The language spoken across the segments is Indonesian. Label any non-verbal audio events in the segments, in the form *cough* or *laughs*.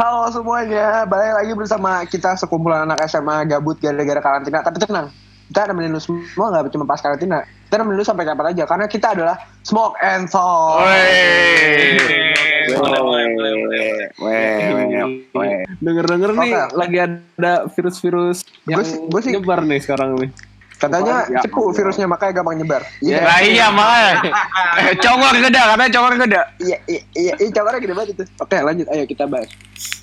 Halo semuanya, balik lagi bersama kita sekumpulan anak SMA gabut gara-gara karantina. Tapi tenang, kita nemenin lu semua nggak cuma pas karantina. Kita nemenin lu sampai kapan aja, karena kita adalah Smoke and Soul. Denger-denger nih Oke. lagi ada virus-virus yang Gua sih- gua sih- nyebar nih sekarang nih. Katanya Ya cepu ampun. virusnya makanya gampang nyebar. Iya, Nah iya makanya *laughs* Eh, Congor gede katanya congor gede iya, iya, iya, iya, cokornya gede banget itu. Oke, lanjut, ayo kita bahas.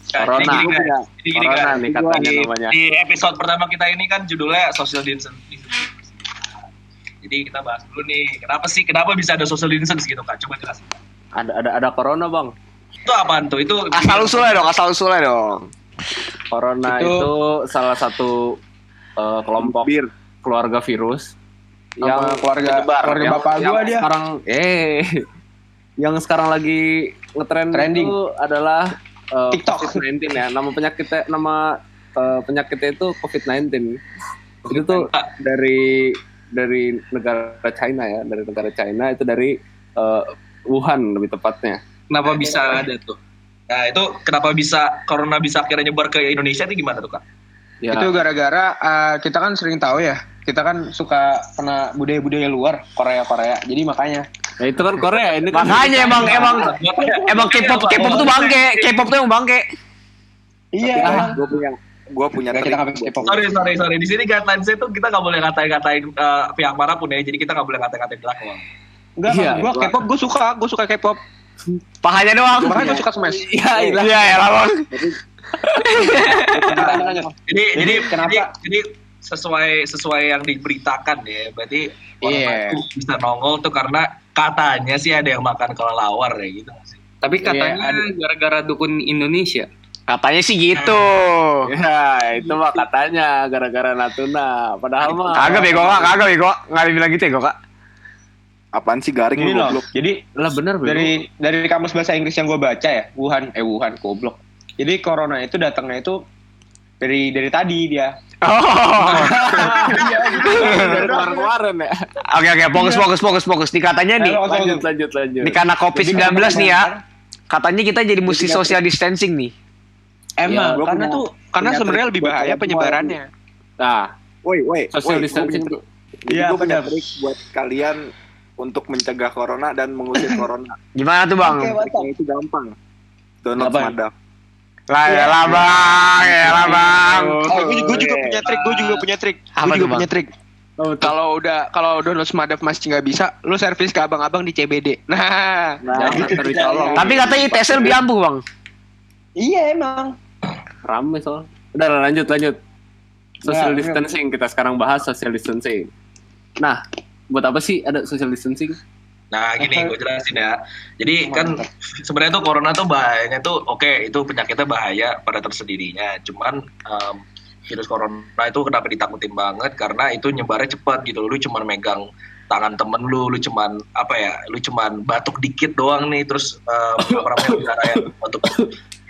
Nah, Corona. Jadi gini, punya Jadi gini, Corona guys. nih katanya di, namanya. di episode pertama kita ini kan judulnya social distancing. Jadi kita bahas dulu nih, kenapa sih, kenapa bisa ada social distancing gitu kak? Coba jelasin. Ada ada ada corona bang. Itu apaan tuh? Itu Asal usulnya dong asal usulnya dong Corona Itu- itu, salah satu eh, kelompok keluarga virus yang Sama keluarga menyebar. keluarga yang, bapak yang gua dia. sekarang eh *laughs* yang sekarang lagi ngetren Trending. itu adalah eh, TikTok. COVID-19 ya. Nama penyakitnya nama eh, penyakitnya itu COVID-19. Itu tuh dari dari negara China ya, dari negara China itu dari eh, Wuhan lebih tepatnya. kenapa bisa ada tuh? Nah itu kenapa bisa corona bisa akhirnya nyebar ke Indonesia itu gimana tuh kak? Ya, Itu gara-gara uh, kita kan sering tahu ya, kita kan suka kena budaya-budaya luar, Korea-Korea. Jadi makanya ya itu kan Korea ini kan Makanya emang emang Emang K-pop K-pop tuh bangke K-pop tuh emang bangke Iya, Ah, emang. gue punya gue punya trik kita nggak bisa K-pop. Sorry, sorry, sorry. Di sini guidelines itu kita nggak boleh ngatain-ngatain eh, pihak mana pun ya. Jadi kita nggak boleh ngatain-ngatain pihak doang. Enggak, Iya, gua gua- K-pop gua suka, gua suka K-pop. Pahanya doang Makanya gua suka Smash. Iya, iya. Iya Jadi, Jadi, jadi, kenapa- jadi, jadi sesuai sesuai yang diberitakan ya. Berarti Iya. itu bisa nongol tuh karena katanya sih ada yang makan kelelawar ya gitu sih. Tapi Iya, katanya ada- gara-gara dukun Indonesia. Katanya sih gitu *laughs* Ya, itu mah katanya gara-gara Natuna. Padahal mah Kagak bego kak Kagak bego Nggak dibilang gitu ya kok kak apaan sih garing Ini lu goblok Jadi lah bener bego. dari dari kamus bahasa Inggris yang gua baca ya, Wuhan eh Wuhan goblok. Jadi corona itu datangnya itu dari dari tadi dia. Oh *laughs* dari kemarin-kemarin ya. Oke oke fokus fokus fokus fokus Nih katanya nih. Lanjut, lanjut, lanjut. Ini karena COVID-19 Jadi nih ya kemarin- Katanya kita jadi mesti social distancing nih Emang, Iya, gua karena tuh karena sebenarnya lebih bahaya penyebarannya. Nah, woi woi social distancing tuh. Iya, gue punya trik buat kalian untuk mencegah corona dan mengusir *laughs* corona Gimana tuh bang? triknya itu gampang download Apa? Lah ya lah bang Ya lah bang Oh, gue juga punya trik, gue juga punya trik. Gue juga Bang? punya trik. Kalau udah kalau download Smartdav masih nggak bisa, lu servis ke abang-abang di CBD. *laughs* Nah, Nah, gitu tolong. Tapi katanya ITS lebih ampuh bang Iya emang. Rame soal. Udah lah, lanjut, lanjut. Social Nah, distancing kita sekarang bahas social distancing. Nah, buat apa sih ada social distancing? Nah gini gue jelasin ya. Jadi kan sebenarnya tuh corona tuh bahayanya tuh oke itu penyakitnya bahaya pada tersendirinya. Cuman em, virus corona itu kenapa ditakutin banget karena itu nyebarnya cepat gitu. Lu cuman megang tangan temen lu, lu cuman apa ya, lu cuman batuk dikit doang nih, terus em, *laughs* apa namanya udara yang batuk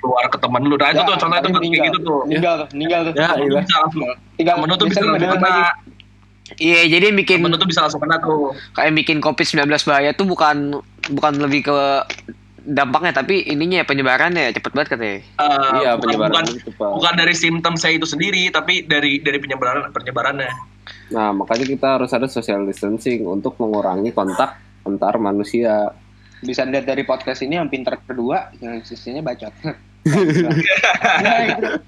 keluar ke temen lu. Nah itu Ya, tuh contohnya tuh kayak gitu tuh. Meninggal tuh, meninggal tuh. Ya, bisa langsung, Tinggal temen lu tuh bisa langsung kena. Iya jadi bikin Temen tuh bisa langsung kena tuh. Kayak bikin COVID-19 bahaya tuh bukan Bukan lebih ke Dampaknya tapi ininya ya penyebarannya ya cepet banget katanya Eh, iya, bukan, penyebaran bukan, Pak. bukan dari simptom saya itu sendiri tapi dari dari penyebaran penyebarannya Nah, makanya kita harus ada social distancing untuk mengurangi kontak antar manusia. Bisa lihat dari podcast ini yang pinter kedua, yang sisinya bacot. *laughs* Nah.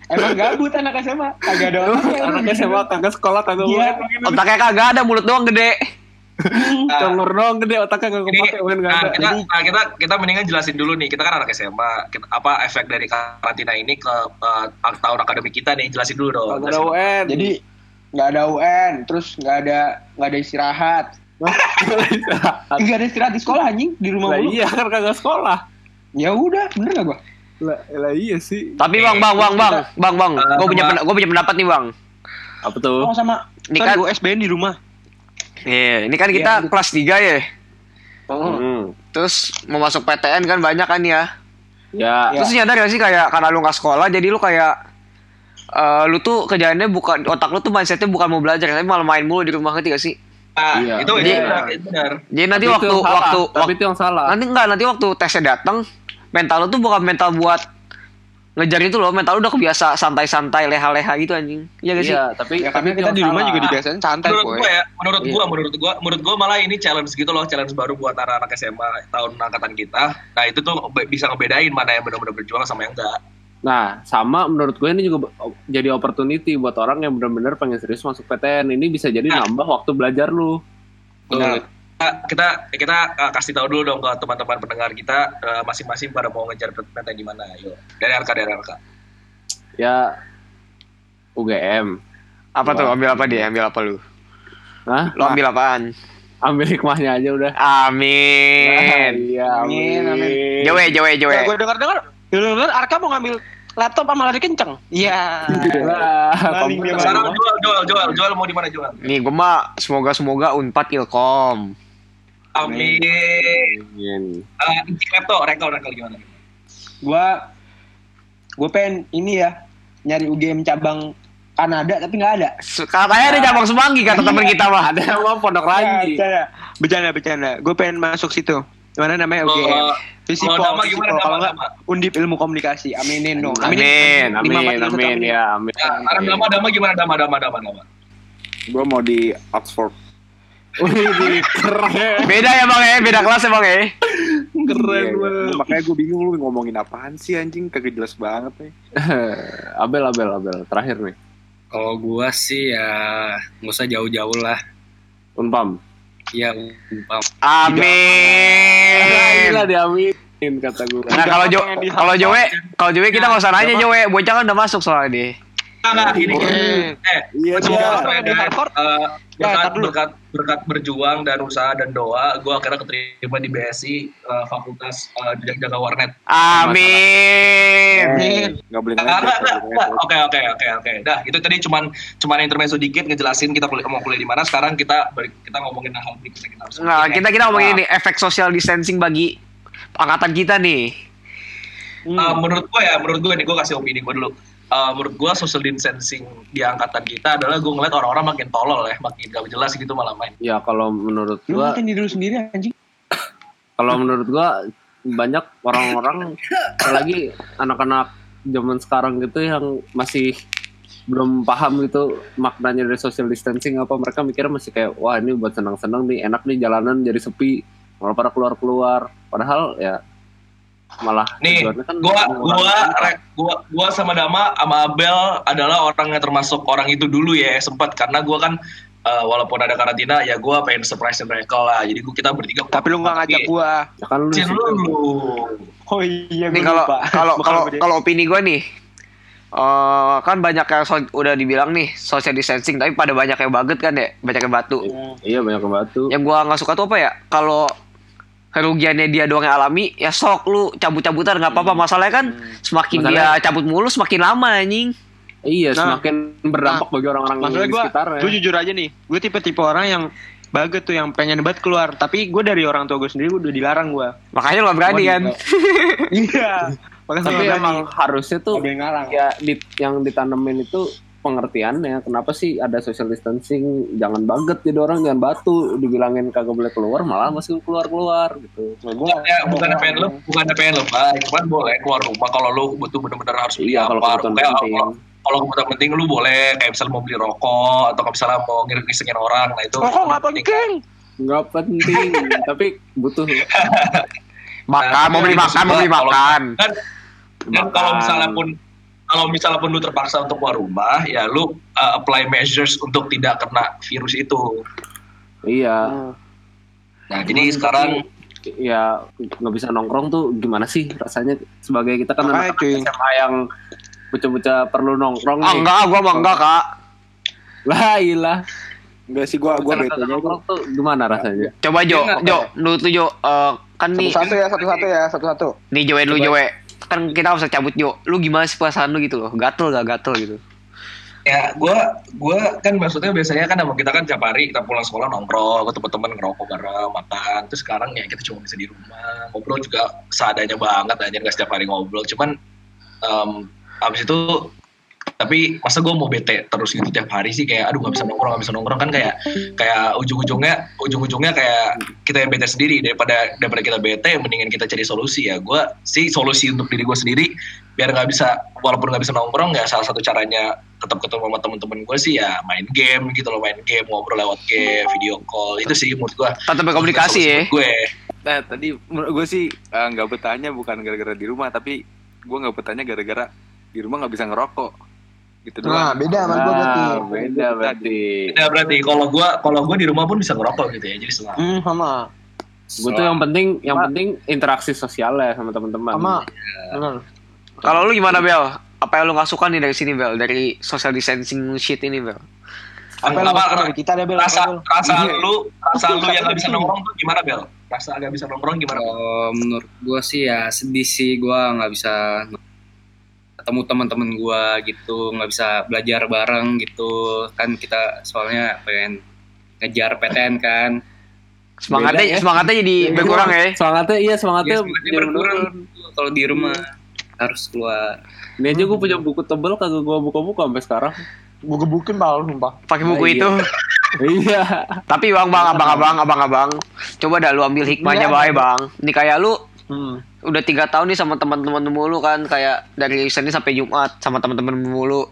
Emang gabut anak SMA, kagak ada orang. Anaknya SMA kagak sekolah kagak begini. Otaknya kagak ada mulut doang gede Nah, Congor doang gede otaknya kagak ini, kepake main nah, kagak. kita, nah, kita kita mendingan jelasin dulu nih kita kan anak SMA kita, apa efek dari karantina ini ke eh, tahun akademik kita nih jelasin dulu dong Kagak ada. UN. Jadi nggak ada UN, terus nggak ada nggak ada istirahat. Nggak ada istirahat di sekolah anjing, di rumah mulu. iya kan kagak sekolah. Ya udah, bener gak gua? Lah, lah iya sih. Tapi bang bang bang bang Bang bang Eh, Gue punya gua punya pendapat nih bang Apa tuh? Oh sama, Ini kan kan gua SBN di rumah. Iya ini kan kita Iya. kelas 3 ya Oh. Hmm. Terus mau masuk PTN kan banyak kan ya Ya, Ya. Terus nyadar gak sih kayak Karena lu gak sekolah Jadi lu kayak eh lu tuh kerjaannya bukan Otak lu tuh mindsetnya bukan mau belajar Tapi malah main mulu di rumah ngerti gak sih Ah, Iya. itu Jadi- benar, benar. Jadi nanti Tapi itu waktu yang salah. waktu tapi waktu itu yang salah. nanti enggak nanti waktu tesnya datang mental lu tuh bukan mental buat ngejar itu loh mental lu udah kebiasa santai-santai leha-leha gitu anjing iya gak sih Iya, tapi Ya karena kita di rumah salah. juga dibiasain santai menurut gua ya menurut Iya. gua menurut gua menurut gua malah ini challenge gitu loh challenge baru buat anak-anak SMA tahun angkatan kita nah itu tuh bisa ngebedain mana yang benar-benar berjuang sama yang enggak Nah, sama menurut gue ini juga jadi opportunity buat orang yang benar-benar pengen serius masuk PTN. Ini bisa jadi Nah. nambah waktu belajar lu. Tuh. Kita, kita kita uh, kasih tahu dulu dong ke teman-teman pendengar kita uh, masing-masing pada mau ngejar PTN di mana ayo dari RK dari RK Ya UGM. apa tuh Wah. ambil apa dia ambil apa lu Hah? lu ambil apaan Ambil hikmahnya aja udah. amin Iya, Amin, amin. jowe jowe jowe gue dengar-dengar, dengar Arka mau ngambil laptop sama lari kenceng. Iya. Komputer. sekarang jual jual jual jual mau di mana jual nih gue mah semoga semoga unpad ilkom amin Amin. uh, Reto rekal rekal gimana Gua gue pengen ini ya nyari UGM cabang Kanada tapi nggak ada. Katanya ada cabang semanggi kata teman kita mah Ada yang mau pondok lagi. Bercanda, bercanda, bercanda. Gue pengen masuk situ. Mana namanya UGM? Kalau- Visipol, kalau nama gimana, Kalau nama, nggak nama? Undip ilmu komunikasi. Aminin dong. Amin. Amin, amin, ya, amin. Nah, Aram Dama Dama gimana Dama Dama Dama Dama Gue mau di Oxford. Wih, keren. beda ya bang ya beda kelas ya bang ya Keren Iya, banget. Makanya gue bingung lu ngomongin apaan sih anjing kagak jelas banget nih. *laughs* Abel, Abel, Abel. Terakhir nih. Kalau gua sih ya nggak usah jauh-jauh lah. Unpam. Ya umpam. amin Gila diaminin kata gue. nah kalau jo kalau jowe kalau jowe kita nggak usah nanya jowe bocah kan udah masuk soalnya dia Enggak, enggak, ini eh Iya, Iya. dan, Harvard. eh, Ya, berkat, tar dulu. berkat berkat berjuang dan usaha dan doa, gue akhirnya keterima di BSI eh, Fakultas eh, Jaga Warnet. amin Gak boleh. Oke, oke, oke, oke. Dah, itu tadi cuman cuman intermezzo dikit ngejelasin kita kuliah, mau kuliah di mana. Sekarang kita kita ngomongin hal berikutnya kita harus. nah kita kita ngomongin Nah, ini efek social distancing bagi angkatan kita nih eh, menurut gue ya, menurut gue nih gue kasih opini gue dulu. Eh, menurut gue social distancing di angkatan kita adalah gue ngeliat orang-orang makin tolol ya, makin gak jelas gitu malah main. Ya kalau menurut Lu gua, ngatain diri lu sendiri anjing. *coughs* kalau menurut gua banyak orang-orang apalagi anak-anak zaman sekarang gitu yang masih belum paham gitu maknanya dari social distancing apa mereka mikirnya masih kayak wah ini buat senang-senang nih enak nih jalanan jadi sepi malah pada keluar-keluar padahal ya malah Nih, kan gua gua re- gua gua sama Dama sama Abel adalah orang yang termasuk orang itu dulu ya sempat. Karena gua kan eh, walaupun ada karantina ya gua pengen surprise mereka lah. Jadi gua kita bertiga Tapi lu nggak ngajak gua. ya kan lu situ. lu. Oh iya, nih gua kalau kalau kalau gua- kalau opini gue nih eh kan banyak yang so- udah dibilang nih social distancing tapi pada banyak yang banget kan ya banyak yang batu. Iya banyak yang batu. Yang gua nggak suka tuh apa ya? Kalau kerugiannya dia doang yang alami ya sok lu cabut-cabutan nggak apa-apa. Masalahnya kan semakin Masalahnya- dia cabut mulu semakin lama anjing. Iya Nah, semakin berdampak bagi orang-orang Maksudnya di gue, sekitarnya gue jujur aja nih, gue tipe-tipe orang yang baget tuh yang pengen banget keluar. Tapi gue dari orang tua gue sendiri udah dilarang gue. makanya lu nggak berani kan? Iya. *laughs* Makanya tapi gua emang harusnya tuh ya di- yang ditanemin itu pengertiannya. Kenapa sih ada social distancing? Jangan banget jadi orang jangan batu. Dibilangin kagak boleh keluar malah masih keluar keluar gitu Gua, ya bukan pengen lu bukan pengen lebay cuman boleh keluar rumah kalau lu butuh bener-bener harus beli iya kalau apa. kebutuhan kayak penting. kalau kalau kebutuhan penting lu boleh. Kayak misalnya mau beli rokok atau kalau misalnya mau ngirim orang nah itu Oh, kok nggak penting? nggak penting *laughs* tapi butuh. Makan mau beli makan mau beli makan. kan dan Makan. kalau misalnya pun kalau misalnya pun lu terpaksa untuk keluar rumah ya lu uh, apply measures untuk tidak kena virus itu. Iya. Nah jadi sekarang ya nggak bisa nongkrong tuh gimana sih rasanya? Sebagai kita kan anak. SMA yang bocah-bocah perlu nongkrong ah, nih. enggak gua mah enggak kak. Lah ilah. Enggak sih gua gua tuh nongkrong tuh gimana rasanya? Coba Jo. Enggak, Jo lu tuh Jo Eh, kan nih. Satu-satu ya, satu-satu ya, satu-satu. nih Jowe lu Jowe kan kita harus cabut Jo. Lu gimana sih perasaan lu gitu loh? Gatel gak gatel gitu? Ya gue gua kan maksudnya biasanya kan sama kita kan tiap hari kita pulang sekolah nongkrong ketemu temen ngerokok bareng makan. Terus sekarang ya kita cuma bisa di rumah ngobrol juga seadanya banget aja nggak setiap hari ngobrol. Cuman em, abis itu tapi masa gue mau bete terus gitu tiap hari sih kayak aduh nggak bisa nongkrong nggak bisa nongkrong. Kan kayak kayak ujung-ujungnya ujung-ujungnya kayak kita yang bete sendiri. Daripada daripada kita bete mendingan kita cari solusi ya. Gue sih solusi untuk diri gue sendiri biar nggak bisa walaupun nggak bisa nongkrong nggak salah satu caranya tetap ketemu sama temen-temen gue sih ya main game gitu loh main game ngobrol lewat game video call. Itu sih menurut gue tetap berkomunikasi ya. gue. Nah, tadi menurut gue sih eh, nggak betahnya bukan gara-gara di rumah, tapi gue nggak betahnya gara-gara di rumah nggak bisa ngerokok. Gitu Nah, doang. beda sama gue berarti. Nah, beda berarti. ya berarti kalau gue kalau gue di rumah pun bisa ngerokok gitu ya jadi selama Hmm, sama. Gue tuh yang penting yang penting interaksi sosial ya sama teman-teman. Sama. Benar. kalau lu gimana Bel apa yang lu nggak suka nih dari sini Bel dari social distancing shit ini Bel Apa yang Apa- kita deh, Bel? rasa Apa, Bel? rasa Iya. lu rasa lu yang gak bisa nongkrong tuh gimana bel rasa gak bisa nongkrong gimana Bel? Kalau menurut gue sih ya sedih sih gue nggak bisa ketemu teman-teman gue gitu, nggak bisa belajar bareng gitu. Kan kita soalnya pengen ngejar PTN kan. semangatnya Beda ya. semangatnya jadi berkurang ya Semangatnya iya semangatnya Ya, semangatnya berkurang kalau di rumah harus keluar. Ini aja gue punya buku tebel kagak gue buka-buka sampai sekarang. Gue gebukin pal, sumpah. pakai buku Nah, iya. itu iya. tapi bang bang abang abang abang abang coba dah lu ambil hikmahnya Iya, baik bang ini kayak lu Hmm. udah tiga tahun nih sama teman-teman mulu kan kayak dari Senin sampai Jumat sama teman-teman mulu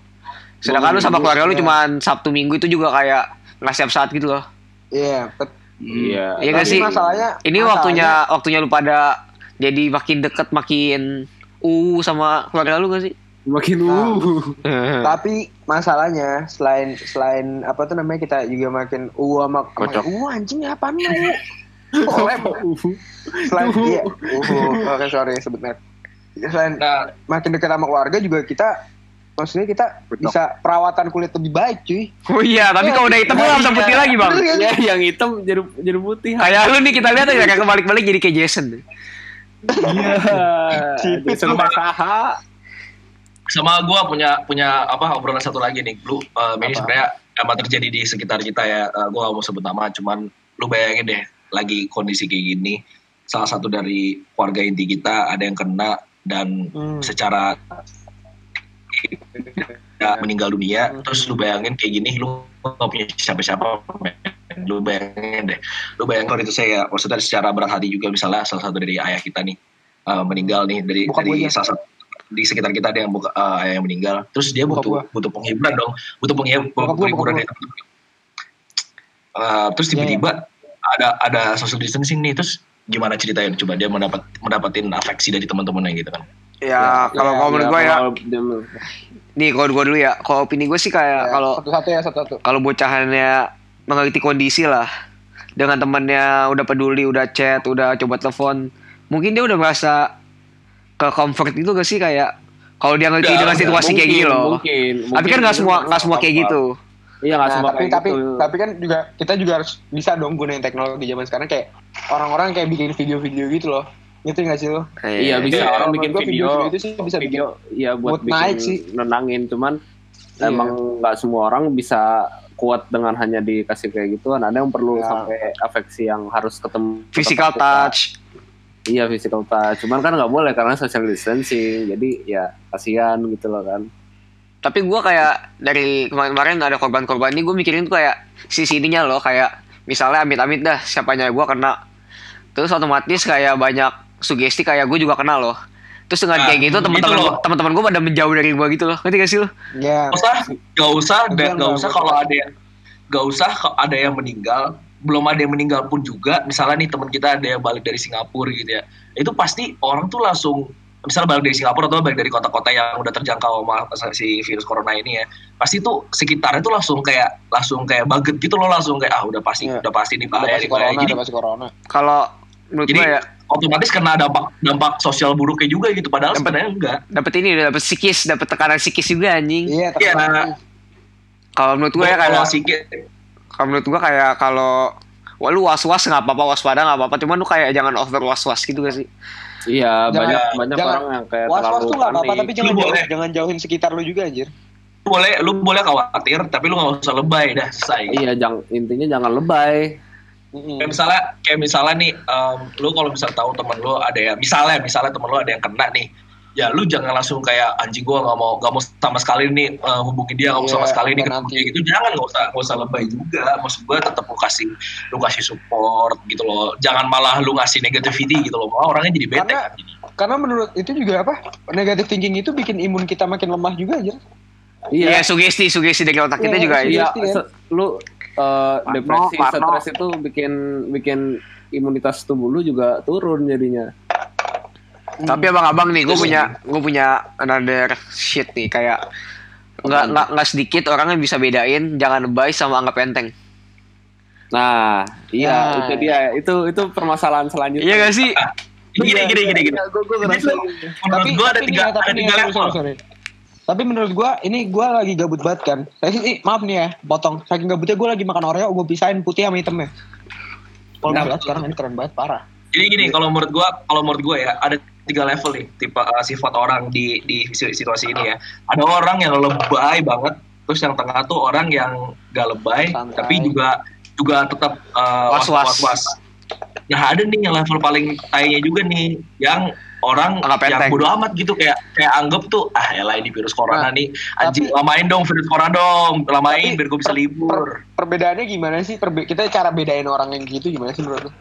sedangkan lu sama keluarga lu Iya. cuman Sabtu Minggu itu juga kayak nggak siap saat gitu loh Iya, bet- Iya. Iya Tapi sih masalahnya ini masalahnya- waktunya waktunya lu pada jadi makin deket makin uh sama keluarga lu gak sih Makin Nah. uh. *laughs* Tapi masalahnya selain selain apa tuh namanya kita juga makin uh sama Kocok. uh anjing apa nih? *laughs* Oh, selain iya, uh, oke sorry sebut merek. Selain nah. makin dekat sama keluarga juga kita maksudnya kita bisa perawatan kulit lebih baik cuy. oh iya tapi kalau udah hitam nggak bisa putih lagi bang. Ya yang hitam jadi jadi putih. kayak lu nih kita lihat aja kayak kebalik-balik jadi kayak Jason Iya. Jason Masaha. sama gue punya punya apa obrolan satu lagi nih. Lu uh, ini Apa? sebenarnya emang terjadi di sekitar kita ya. Uh, gue gak mau sebut nama cuman lu bayangin deh lagi kondisi kayak gini salah satu dari keluarga inti kita ada yang kena dan Hmm. secara ya, meninggal dunia Hmm. terus lu bayangin kayak gini lu gak punya siapa-siapa lu bayangin deh lu bayangin kalau itu saya maksudnya secara berat hati juga misalnya salah satu dari ayah kita nih uh, meninggal nih dari Bokap dari aja. salah satu di sekitar kita ada yang buka, uh, ayah yang meninggal terus dia butuh gua. butuh penghiburan dong butuh penghiburan bokap dari teman-teman Uh, terus tiba-tiba ada ada social distancing nih terus gimana ceritanya coba dia mendapat mendapatin afeksi dari teman-temannya gitu kan. Ya kalau ya, kalau menurut gue ya kalau nih kalau gue dulu ya kalau opini gue sih kayak Ya, kalau satu-satu ya satu-satu. kalau bocahannya mengerti kondisi lah. Dengan temannya udah peduli udah chat udah coba telepon mungkin dia udah merasa ke comfort itu gak sih? Kayak kalau dia ngerti Udah, dengan situasi kayak gini loh. Mungkin, tapi kan nggak semua nggak semua kayak gitu Iya nggak Nah, semua tapi kayak tapi gitu. tapi kan juga kita juga harus bisa dong gunain teknologi zaman sekarang kayak orang-orang kayak bikin video-video gitu loh. Gitu nggak sih lo? Iya bisa Iya, orang bikin video, video-video itu sih bisa video ya buat, buat naik bikin sih. nenangin cuman Iya. emang nggak semua orang bisa kuat dengan hanya dikasih kayak gituan ada yang perlu Ya. sampai afeksi yang harus ketemu physical muka. touch iya physical touch cuman kan nggak boleh karena social distancing jadi ya kasihan gitu loh kan tapi gue kayak dari kemarin-kemarin ada korban-korban. Ini gue mikirin tuh kayak sisi ininya loh kayak misalnya amit-amit dah siapanya gue kena. Terus otomatis kayak banyak sugesti kayak gue juga kena loh. Terus dengan Nah, kayak gitu gitu teman-teman teman-teman gue pada menjauh dari gue gitu loh. Ngerti gak sih lo Ya. Gak usah, gak usah, dan gak usah kalau ada yang gak usah kalau ada yang meninggal, belum ada yang meninggal pun juga. Misalnya nih teman kita ada yang balik dari Singapura gitu ya, itu pasti orang tuh langsung misalnya balik dari Singapura atau balik dari kota-kota yang udah terjangkau sama si virus corona ini ya, pasti tuh sekitarnya tuh langsung kayak langsung kayak baget gitu loh langsung kayak ah udah pasti Iya. udah pasti nih bahaya pasti nih corona, Jadi udah pasti corona. kalau menurut Jadi- gue ya otomatis kena dampak dampak sosial buruknya juga gitu. Padahal sebenarnya enggak. dapet ini dapet psikis dapet tekanan psikis juga anjing Iya, Iya. tekanan. kalau menurut gue ya Kalau kayak sikit kalau menurut gua kayak kalau wah lu was was nggak apa-apa waspada nggak apa-apa cuman lu kayak jangan over was was gitu gak sih iya Jangan- banyak banyak jangan- orang yang kayak Was-was terlalu tuh nggak apa-apa, tapi jangan boleh. jangan jauhin sekitar lu juga anjir. lu boleh lu boleh khawatir tapi lu nggak usah lebay dah selesai. iya jang, intinya jangan lebay Mm-mm. Kayak misalnya, kayak misalnya nih, em, lu kalau misal tahu temen lu ada yang, misalnya, misalnya temen lu ada yang kena nih, ya lu jangan langsung kayak anjing gua nggak mau nggak mau sama sekali nih eh, hubungin dia nggak mau sama Iya, sekali nih ketemu dia gitu jangan nggak usah nggak usah lebay juga maksud gua tetap lu kasih lu kasih support gitu loh jangan malah lu ngasih negativity gitu loh malah orangnya jadi bete Karena- kan jadi. Karena menurut itu juga apa? Negative thinking itu bikin imun kita makin lemah juga aja. Iya, sugesti, sugesti dari otak kita Iya, juga. sugesti. Iya. Se- lu eh, Parno, depresi, stres itu bikin bikin imunitas tubuh lu juga turun jadinya. Tapi abang-abang nih, gue punya gue punya another shit nih kayak nggak nggak nggak sedikit orang yang bisa bedain jangan lebay sama anggap enteng. Nah, iya Nah. itu dia. Itu itu permasalahan selanjutnya. Iya gak sih? gini gini gini gini Gue gue ngerasa tuh, menurut gua ada tapi tiga tapi ada tiga level. Tapi menurut gua ini gua lagi gabut banget kan. Saya sih maaf nih ya, potong. Saking gabutnya gua lagi makan Oreo, gua pisahin putih sama hitamnya. Kalau Nah, gue sekarang ini keren banget parah. Jadi gini, kalau menurut gua, kalau menurut gua ya ada tiga level nih tipe uh, sifat orang di di si- situasi ini ya. Ada orang yang lebay banget, terus yang tengah tuh orang yang gak lebay, Santai. tapi juga juga tetap uh, Was-was. was-was. Nah ada nih yang level paling tainya juga nih, yang orang Anggap yang bodo amat gitu kayak kayak anggap tuh ah ya ini virus corona Nah, nih anjing tapi- lamain dong virus corona dong lamain biar gue bisa libur per- perbedaannya gimana sih? Perbe- kita cara bedain orang yang gitu gimana sih menurut lu?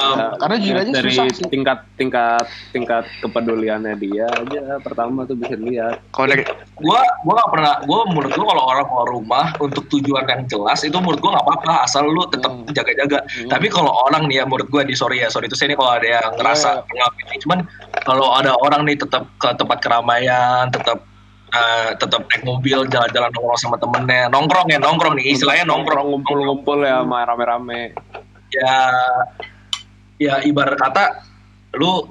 Um, Ya, Karena jujur aja dari susah sih. tingkat tingkat tingkat kepeduliannya dia aja pertama tuh bisa lihat. Kalau dari gua gua gak pernah gua menurut gua kalau orang keluar rumah untuk tujuan yang jelas itu menurut gua nggak apa-apa asal lu tetap Hmm. jaga-jaga Hmm. tapi kalau orang nih ya menurut gua di sorry ya sorry itu saya nih kalau ada yang ngerasa Iya. ngelakuin cuman kalau ada orang nih tetap ke tempat keramaian tetap eh, tetap naik mobil jalan-jalan nongkrong sama temennya nongkrong ya nongkrong nih istilahnya nongkrong ngumpul-ngumpul ya sama rame-rame. ya ya ibarat kata lu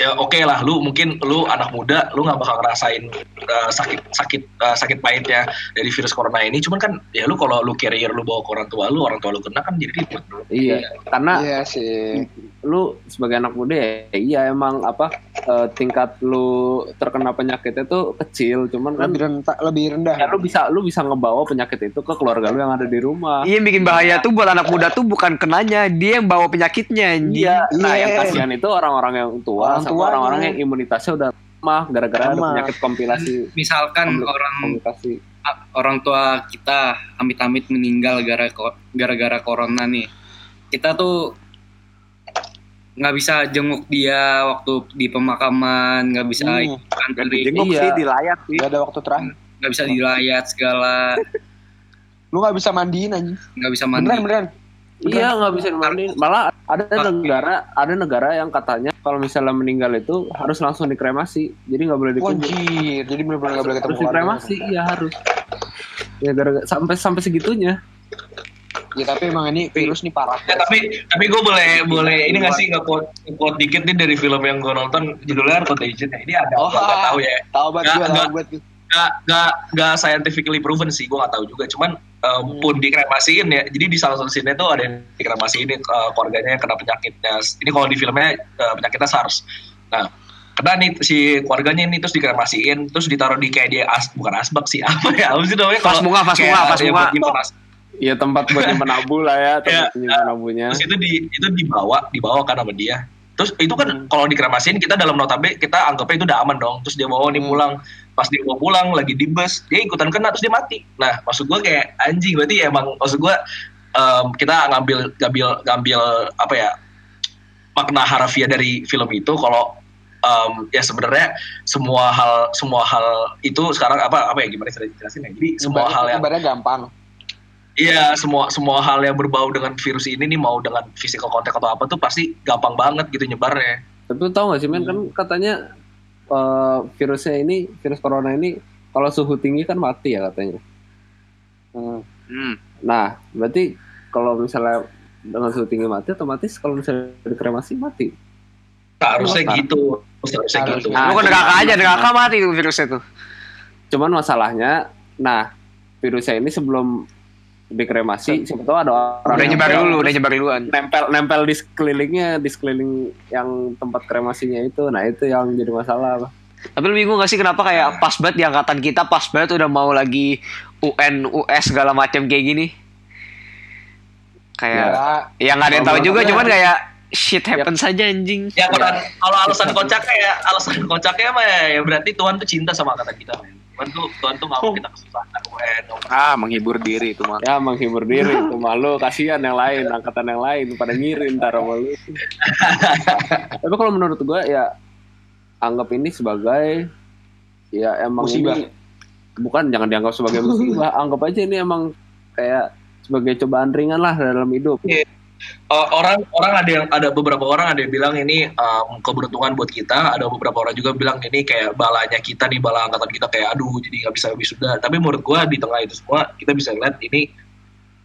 ya oke lah lu mungkin lu anak muda lu nggak bakal ngerasain uh, sakit sakit uh, sakit pahitnya dari virus corona ini cuman kan ya lu kalau lu carrier lu bawa ke orang tua lu orang tua lu kena kan jadi ribet. Iya, karena Iya sih. lu sebagai anak muda ya iya emang apa eh, tingkat lu terkena penyakitnya tuh kecil, cuman kan Lebih rendah, lebih rendah. ya, lu bisa lu bisa ngebawa penyakit itu ke keluarga lu yang ada di rumah. Iya yang bikin bahaya tuh buat anak muda tuh bukan kenanya, dia yang bawa penyakitnya anjing. Iya, nah Iya. yang kasihan itu orang-orang yang tua Orang sama orang-orang yang imunitasnya udah lemah gara-gara ada penyakit kompilasi *laughs* misalkan Komplik- orang komplikasi. orang tua kita amit-amit meninggal gara gara-gara corona nih kita tuh nggak bisa jenguk dia waktu di pemakaman nggak bisa Hmm. antri Jenguk Iya. sih di layar sih. Gak ada waktu terakhir. nggak bisa dilayat segala Lu gak bisa mandiin aja. nggak bisa mandi Beneran, beneran. Iya nggak bisa dimandiin. Malah ada negara ada negara yang katanya kalau misalnya meninggal itu harus langsung dikremasi. Jadi nggak boleh dikubur. Wajir. Jadi bener-bener gak boleh ketemu Harus dikremasi, iya harus. Ya gara-gara sampai sampai segitunya. Ya tapi emang ini virus nih parah. Ya, tapi tapi gue boleh boleh ini nggak sih nggak quote quote dikit nih dari film yang gue nonton judulnya Contagion ya ini ada Oh, nggak tahu ya Tahu banget Nggak, gue, tahu nggak. banget gue. nggak nggak nggak scientifically proven sih gue nggak tahu juga cuman um, pun dikremasiin ya. Jadi di salah satu scene tuh ada yang dikremasiin uh, keluarganya yang kena penyakitnya. Ini kalau di filmnya uh, penyakitnya SARS. Nah kena nih si keluarganya ini terus dikremasiin terus ditaruh di kayak dia as bukan asbak sih *laughs* apa ya apa sih namanya? Vas bunga, kayak bunga, yang bunga. Iya tempat buat nyimpen abu lah ya, tempat nyimpen abunya. terus itu di itu dibawa dibawa kan sama dia. Terus itu kan kalau dikremasiin kita dalam notabe kita anggapnya itu udah aman dong. Terus dia bawa nih Hmm. pulang pas dia bawa pulang lagi di bus dia ikutan kena terus dia mati nah maksud gua kayak anjing berarti emang maksud gua em, kita ngambil ngambil ngambil apa ya makna harfiah dari film itu kalau em, ya sebenarnya semua hal semua hal itu sekarang apa apa ya gimana saya jelasin ya jadi semua Ibarat- hal yang Ibaratnya gampang. Iya, semua semua hal yang berbau dengan virus ini nih mau dengan physical contact atau apa tuh pasti gampang banget gitu nyebarnya. Tapi tahu gak sih men kan Hmm. katanya eh, virusnya ini virus corona ini kalau suhu tinggi kan mati ya katanya. Hmm. Hmm. Nah berarti kalau misalnya dengan suhu tinggi mati otomatis kalau misalnya dikremasi mati. Seharusnya Iya, gitu, seharusnya Harusnya. gitu. Nah, neraka aja, neraka mati tuh virusnya tuh. Cuman masalahnya, nah virusnya ini sebelum dikremasi, siapa tahu ada orang Udah yang nyebar dulu, udah nyebar duluan. nempel nempel di sekelilingnya, di sekeliling yang tempat kremasinya itu. Nah itu yang jadi masalah. Tapi lu bingung gak sih kenapa kayak pas banget di angkatan kita pas banget udah mau lagi UN, US segala macam kayak gini. Kayak Ya, ya nggak ada yang tahu juga cuman gue- kayak shit happen saja anjing. Ya kalau kalau alasan kocaknya ya alasan kocaknya mah ya, ya berarti Tuhan tuh cinta sama angkatan kita. Tuhan tuh Tuhan tuh nggak mau kita kesusahan. Ah, menghibur diri itu mah. Ya menghibur diri itu malu kasihan yang lain angkatan yang lain pada ngirim ntar sama lu. *laughs* Tapi kalau menurut gua ya anggap ini sebagai ya emang Musibah. ini bukan jangan dianggap sebagai musibah, *laughs* anggap aja ini emang kayak sebagai cobaan ringan lah dalam hidup. Uh, orang orang ada yang ada beberapa orang ada yang bilang ini um, keberuntungan buat kita. Ada beberapa orang juga bilang ini kayak balanya kita nih bala angkatan kita kayak aduh jadi nggak bisa wisuda tapi menurut gua di tengah itu semua kita bisa lihat ini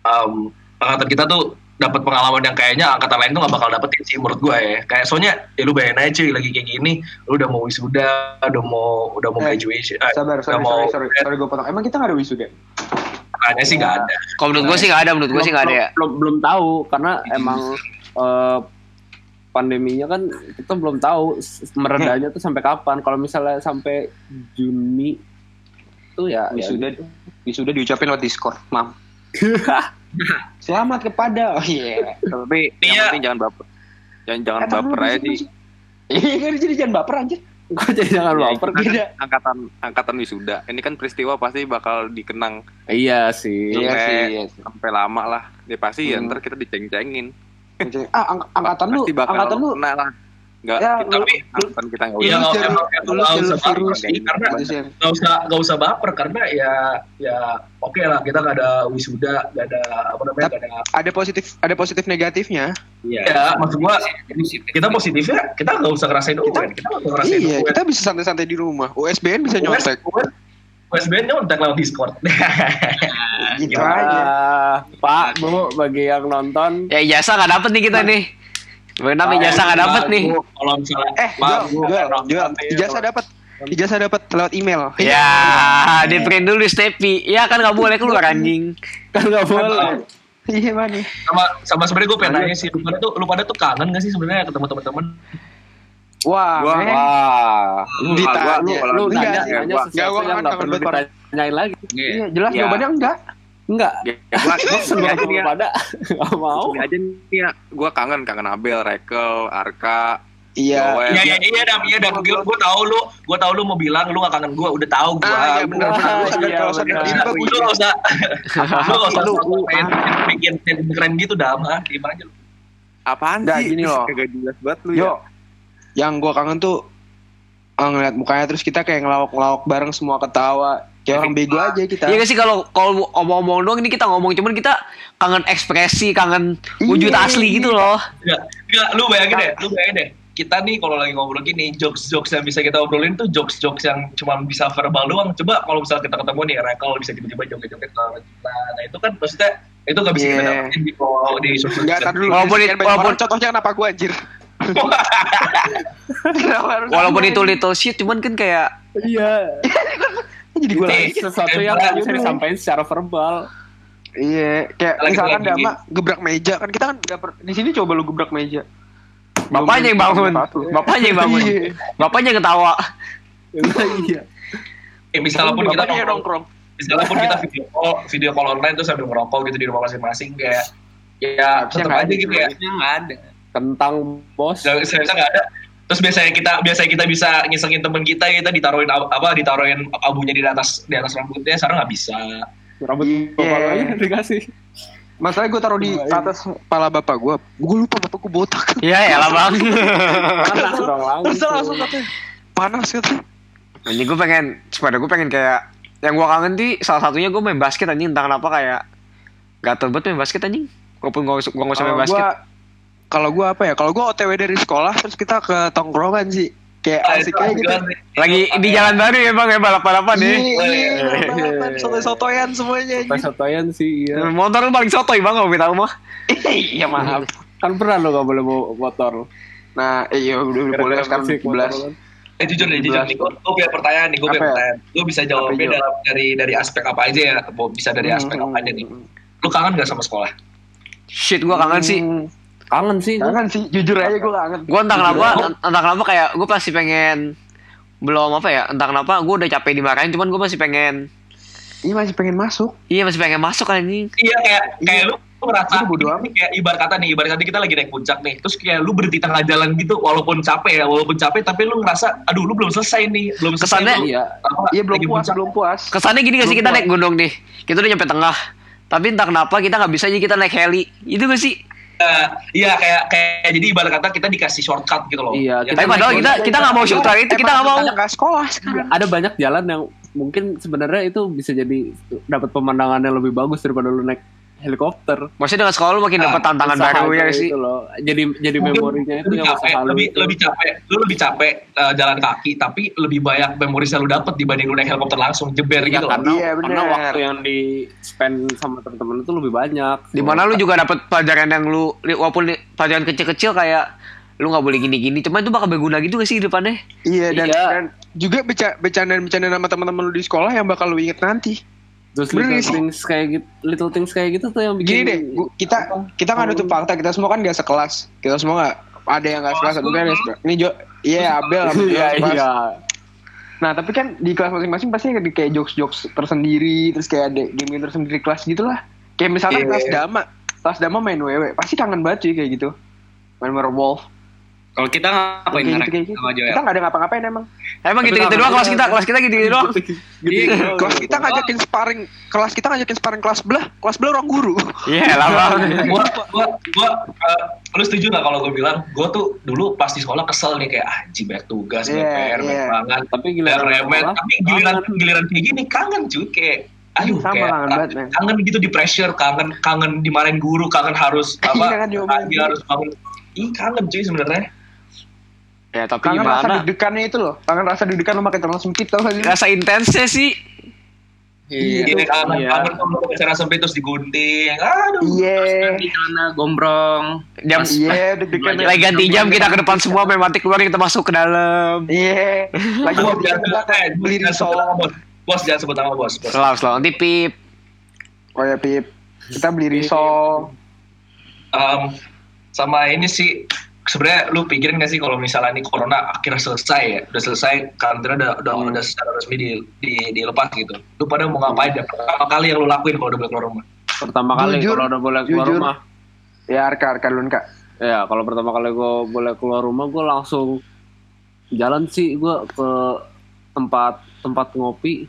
um, angkatan kita tuh dapat pengalaman yang kayaknya angkatan lain tuh nggak bakal dapetin sih menurut gua ya kayak soalnya ya lu bayangin aja cuy lagi kayak gini lu udah mau wisuda udah mau udah mau Eh, graduation eh, Sabar, sorry, mau sorry, sorry, sorry gue potong. Emang kita nggak ada wisuda? kayaknya sih nggak ada Kalau menurut gue sih nggak ada, menurut gue sih nggak ada ya. Belum, belum tahu karena emang eh, pandeminya kan kita belum tahu meredanya tuh sampai kapan. Kalau misalnya sampai Juni tuh ya ya Wisuda, gitu. wisuda diucapin lewat Discord, mam. *laughs* Selamat kepada, oh iya. Tapi Iya. yang penting jangan baper. Jangan jangan Eh, baper aja musik. Iya kan jadi jangan baper anjir. Kok jadi jangan Ya, baper kan beda. angkatan angkatan wisuda. Ini kan peristiwa pasti bakal dikenang Iya sih. Iya Sampai- sih, iya sih. sampai lama lah. Ya pasti ya Hmm. ntar kita diceng-cengin. Ah, ang- angkatan lu, angkatan lu. lah. Enggak, Ya, kita lu- angkatan kita enggak Iya, usah. nggak lu nggak usah baper karena nggak usah nggak usah baper karena ya ya oke lah kita nggak ada wisuda nggak ada apa namanya Tapi- nggak ada Ada positif, ada positif negatifnya. ya maksud gua kita positifnya kita nggak usah ngerasain UN kita nggak usah ngerasain Iya, UN kita bisa santai-santai di rumah. USBN bisa nyontek. USBN nyontek lewat Discord *laughs* Gitu Gimana? aja. Pak, Bu, bagi yang nonton Ya ijazah nggak dapet nih kita nih. Benar ijazah nggak dapet nih. kalau misalnya Eh, Bu, jual, kalau- jual. Ijazah dapat. Ijazah dapat lewat email. Ya, di print dulu di Stepi. Ya kan nggak boleh keluar anjing. kan nggak boleh. Iya mana? sama sama sebenarnya gue pengen nanya sih lu pada tuh lu pada tuh kangen gak sih sebenarnya ketemu teman-teman Wah, Gua- men. Wah, lu, Ditanya. lu, lu, lu Enggak nanya, nanya sesuatu yang nggak kangen perlu ditanyain lagi. Iya, jelas Ya. jawabannya enggak. Enggak. Ya, gua gua *laughs* gua aja nih ya. pada. *laughs* Nggak mau. Gini aja nih ya. Gua kangen kangen Abel, Rekel, Arka, Iya. Iya iya iya dam iya dam gue gue tahu lu gue tahu lu mau bilang lu gak kangen gue udah tahu gue Ah, iya benar benar. Lu Iya, sadar kalau sadar diri lu bagus. gak usah lu gak usah Lu- bikin keren gitu dam ah diem aja lu Apaan sih? gini loh. Kagak jelas banget lu Yo, ya. yang gua kangen tuh ah, ngeliat mukanya terus kita kayak ngelawak-ngelawak bareng semua ketawa. Kayak orang bego aja kita. Iya sih kalau kalau omong-omong doang ini kita ngomong cuman kita kangen ekspresi, kangen wujud Iya, asli iya. gitu loh. Enggak, enggak, lu bayangin deh, lu bayangin deh. Kita nih kalau lagi ngobrol gini, jokes-jokes yang bisa kita obrolin tuh jokes-jokes yang cuma bisa verbal doang. Coba kalau misalnya kita ketemu nih, Rekel bisa tiba-tiba joget-joget sama kita. Nah itu kan maksudnya itu gak bisa kita Iya. dapetin di kalau di sosial dulu. Walaupun walaupun- contohnya kenapa gua anjir? *laughs* Walaupun itu little shit cuman kan kayak Iya. *laughs* *laughs* jadi Nih, lagi. Sesuatu yang nggak bisa disampaikan secara verbal. Iya, kayak Lagi- misalkan lagi- Dama gebrak meja kan kita kan nggak per- di sini coba lu gebrak meja. bapaknya yang bangun, bapaknya yang bangun, Iya. bapaknya yang ketawa. Iya. Eh, misalnya pun kita nongkrong, misalnya pun kita video call, video call online tuh sambil ngerokok gitu di rumah masing-masing kayak ya tetap aja gitu ya. nggak ada Kentang bos. Saya nggak ada. Terus biasanya kita biasanya kita bisa ngisengin temen kita kita ditaruhin ab- apa ditaruhin abunya di atas di atas rambutnya sekarang nggak bisa. Rambut bapak lu aja dikasih. Masalahnya gue taruh di atas kepala bapak gue. Gue lupa bapak gue botak. Iya ya lah bang. Terus langsung katanya panas katanya. Ini gue pengen, sepada gue pengen kayak yang gue kangen sih salah satunya gue main basket anjing entah kenapa kayak gatel banget main basket anjing. Walaupun gue gue nggak usah main basket. Kalau gue apa ya? Kalau gue OTW dari sekolah terus kita ke tongkrongan sih. Kayak Ah, asik aja gitu. Lagi di jalan baru ya bang ya balap-balapan ya. Iya, iya, sotoy-sotoyan semuanya. Pas sotoyan sih iya. Motor lu paling sotoy bang kalau kita mah. Iya maaf. Kan pernah lo gak boleh bawa motor. Nah, iya udah, udah boleh sekarang motor 17. kan. Eh jujur deh, jujur nih, gue punya pertanyaan nih, gue punya ya? pertanyaan. Lu bisa jawabnya dalam dari dari aspek apa aja ya? Bisa dari aspek apa aja nih? Lu kangen gak sama sekolah? Shit gue kangen sih. Kangen sih. Kangen sih, jujur aja gue kangen. Gue entah kenapa, entah kenapa kayak gue pasti pengen belum apa ya, entah kenapa gue udah capek dimarahin, cuman gue masih pengen, Iya masih pengen masuk. iya masih pengen masuk anjing. Iya kayak kayak lu ngerasa Itu bodo ini kayak ibarat kata nih, ibarat kata kita lagi naik puncak nih, terus kayak lu berhenti tengah jalan gitu, walaupun capek ya, walaupun capek, tapi lu ngerasa, aduh lu belum selesai nih, belum selesai. Kesannya- lu, Iya. apa, Iya belum lagi puas, puncak. belum puas. Kesannya gini gak sih kita puas. naik gunung nih. Kita udah nyampe tengah. Tapi entah kenapa kita nggak bisa aja kita naik heli. Itu gak sih? Eh, iya kayak kayak jadi ibarat kata kita dikasih shortcut gitu loh. Iya, Ya, Tapi padahal kita kita nggak mau shortcut itu kita nggak mau. Nggak sekolah sekarang. ada banyak jalan yang mungkin sebenarnya itu bisa jadi dapat pemandangan yang lebih bagus daripada lu naik helikopter. Maksudnya dengan sekolah lu makin Ah, dapat tantangan Usaha baru ya itu sih. loh. Jadi jadi Mungkin memorinya itu lebih yang capek, usaha lu lebih itu. lebih capek, lu lebih capek eh, jalan kaki, tapi lebih banyak memori yang lu dapet dibanding lu naik helikopter langsung jeber Iya, gitu. karena, Iya, karena waktu yang di spend sama teman-teman itu lebih banyak. Di mana lu juga dapat pelajaran yang lu walaupun pelajaran kecil-kecil kayak lu nggak boleh gini-gini. Cuman itu bakal berguna gitu gak sih di depannya? Iya dan, Iya. dan juga beca bercandaan-bercandaan sama teman-teman lu di sekolah yang bakal lu inget nanti. Terus Bener little sih. things kayak gitu, little things kayak gitu tuh yang Gini bikin deh, gua- kita kita nggak nutup fakta kita semua kan gak sekelas. Kita semua nggak ada yang nggak sekelas, mungkin ada yang sekelas. Ini Jo, iya Abel, sama Jo Iya sekelas. iya. Nah tapi kan di kelas masing-masing pasti ada kayak jokes-jokes tersendiri, terus kayak ada game tersendiri kelas gitu lah. Kayak misalnya Iya. kelas dama, kelas dama main wewe, pasti kangen banget cuy kayak gitu. Main werewolf. Kalau kita ngapain ngerek gitu, gitu. sama Joel? Kita nggak ada ngapa-ngapain emang. Emang gitu-gitu doang kelas kita- kelas kita gitu-gitu doang. *laughs* Iya, Kelas kita ngajakin sparring, kelas kita ngajakin sparring kelas belah, kelas belah orang guru. Iya lah *laughs* bang. gua gua gua eh, lu setuju nggak kalau gue bilang gua tuh dulu pas di sekolah kesel nih kayak ah anjing banyak tugas Iya, BPR banyak iya. banget Tapi giliran remet tapi giliran kangen. giliran kayak gini kangen cuy kayak aduh Sama kayak kangen banget, men. kangen gitu di pressure kangen kangen dimarahin guru kangen harus Iya, apa kan pagi *laughs* harus bangun ih kangen cuy sebenarnya Ya tapi Kangen rasa gimana? deg-degannya itu loh. Kangen rasa deg-degan lo pakai celana sempit tau gak sih? Rasa intensnya sih. Iya. Gini kangen Iya. kangen kalau mau bicara sempit terus digunting aduh Iya. Di celana gombrong. Jam Iya, deg-degan. *laughs* lagi ganti jam kita ke depan semua main mati keluar kita masuk ke dalam. Iya. Lagi eh, beli nama bos jangan sebut nama bos bos Selalu selalu nanti pip. Oh ya Pip. Kita beli risol. Em, sama ini sih sebenarnya lu pikirin gak sih kalau misalnya ini corona akhirnya selesai ya udah selesai karantina udah udah, Hmm. udah secara resmi di, di, dilepas gitu lu pada mau ngapain ya pertama kali yang lu lakuin kalau udah boleh keluar rumah pertama kali Jujur, kalau udah boleh keluar jujur. rumah. Ya Arka, Arka duluan kak. Ya kalau pertama kali gue boleh keluar rumah gue langsung jalan sih gue ke tempat tempat ngopi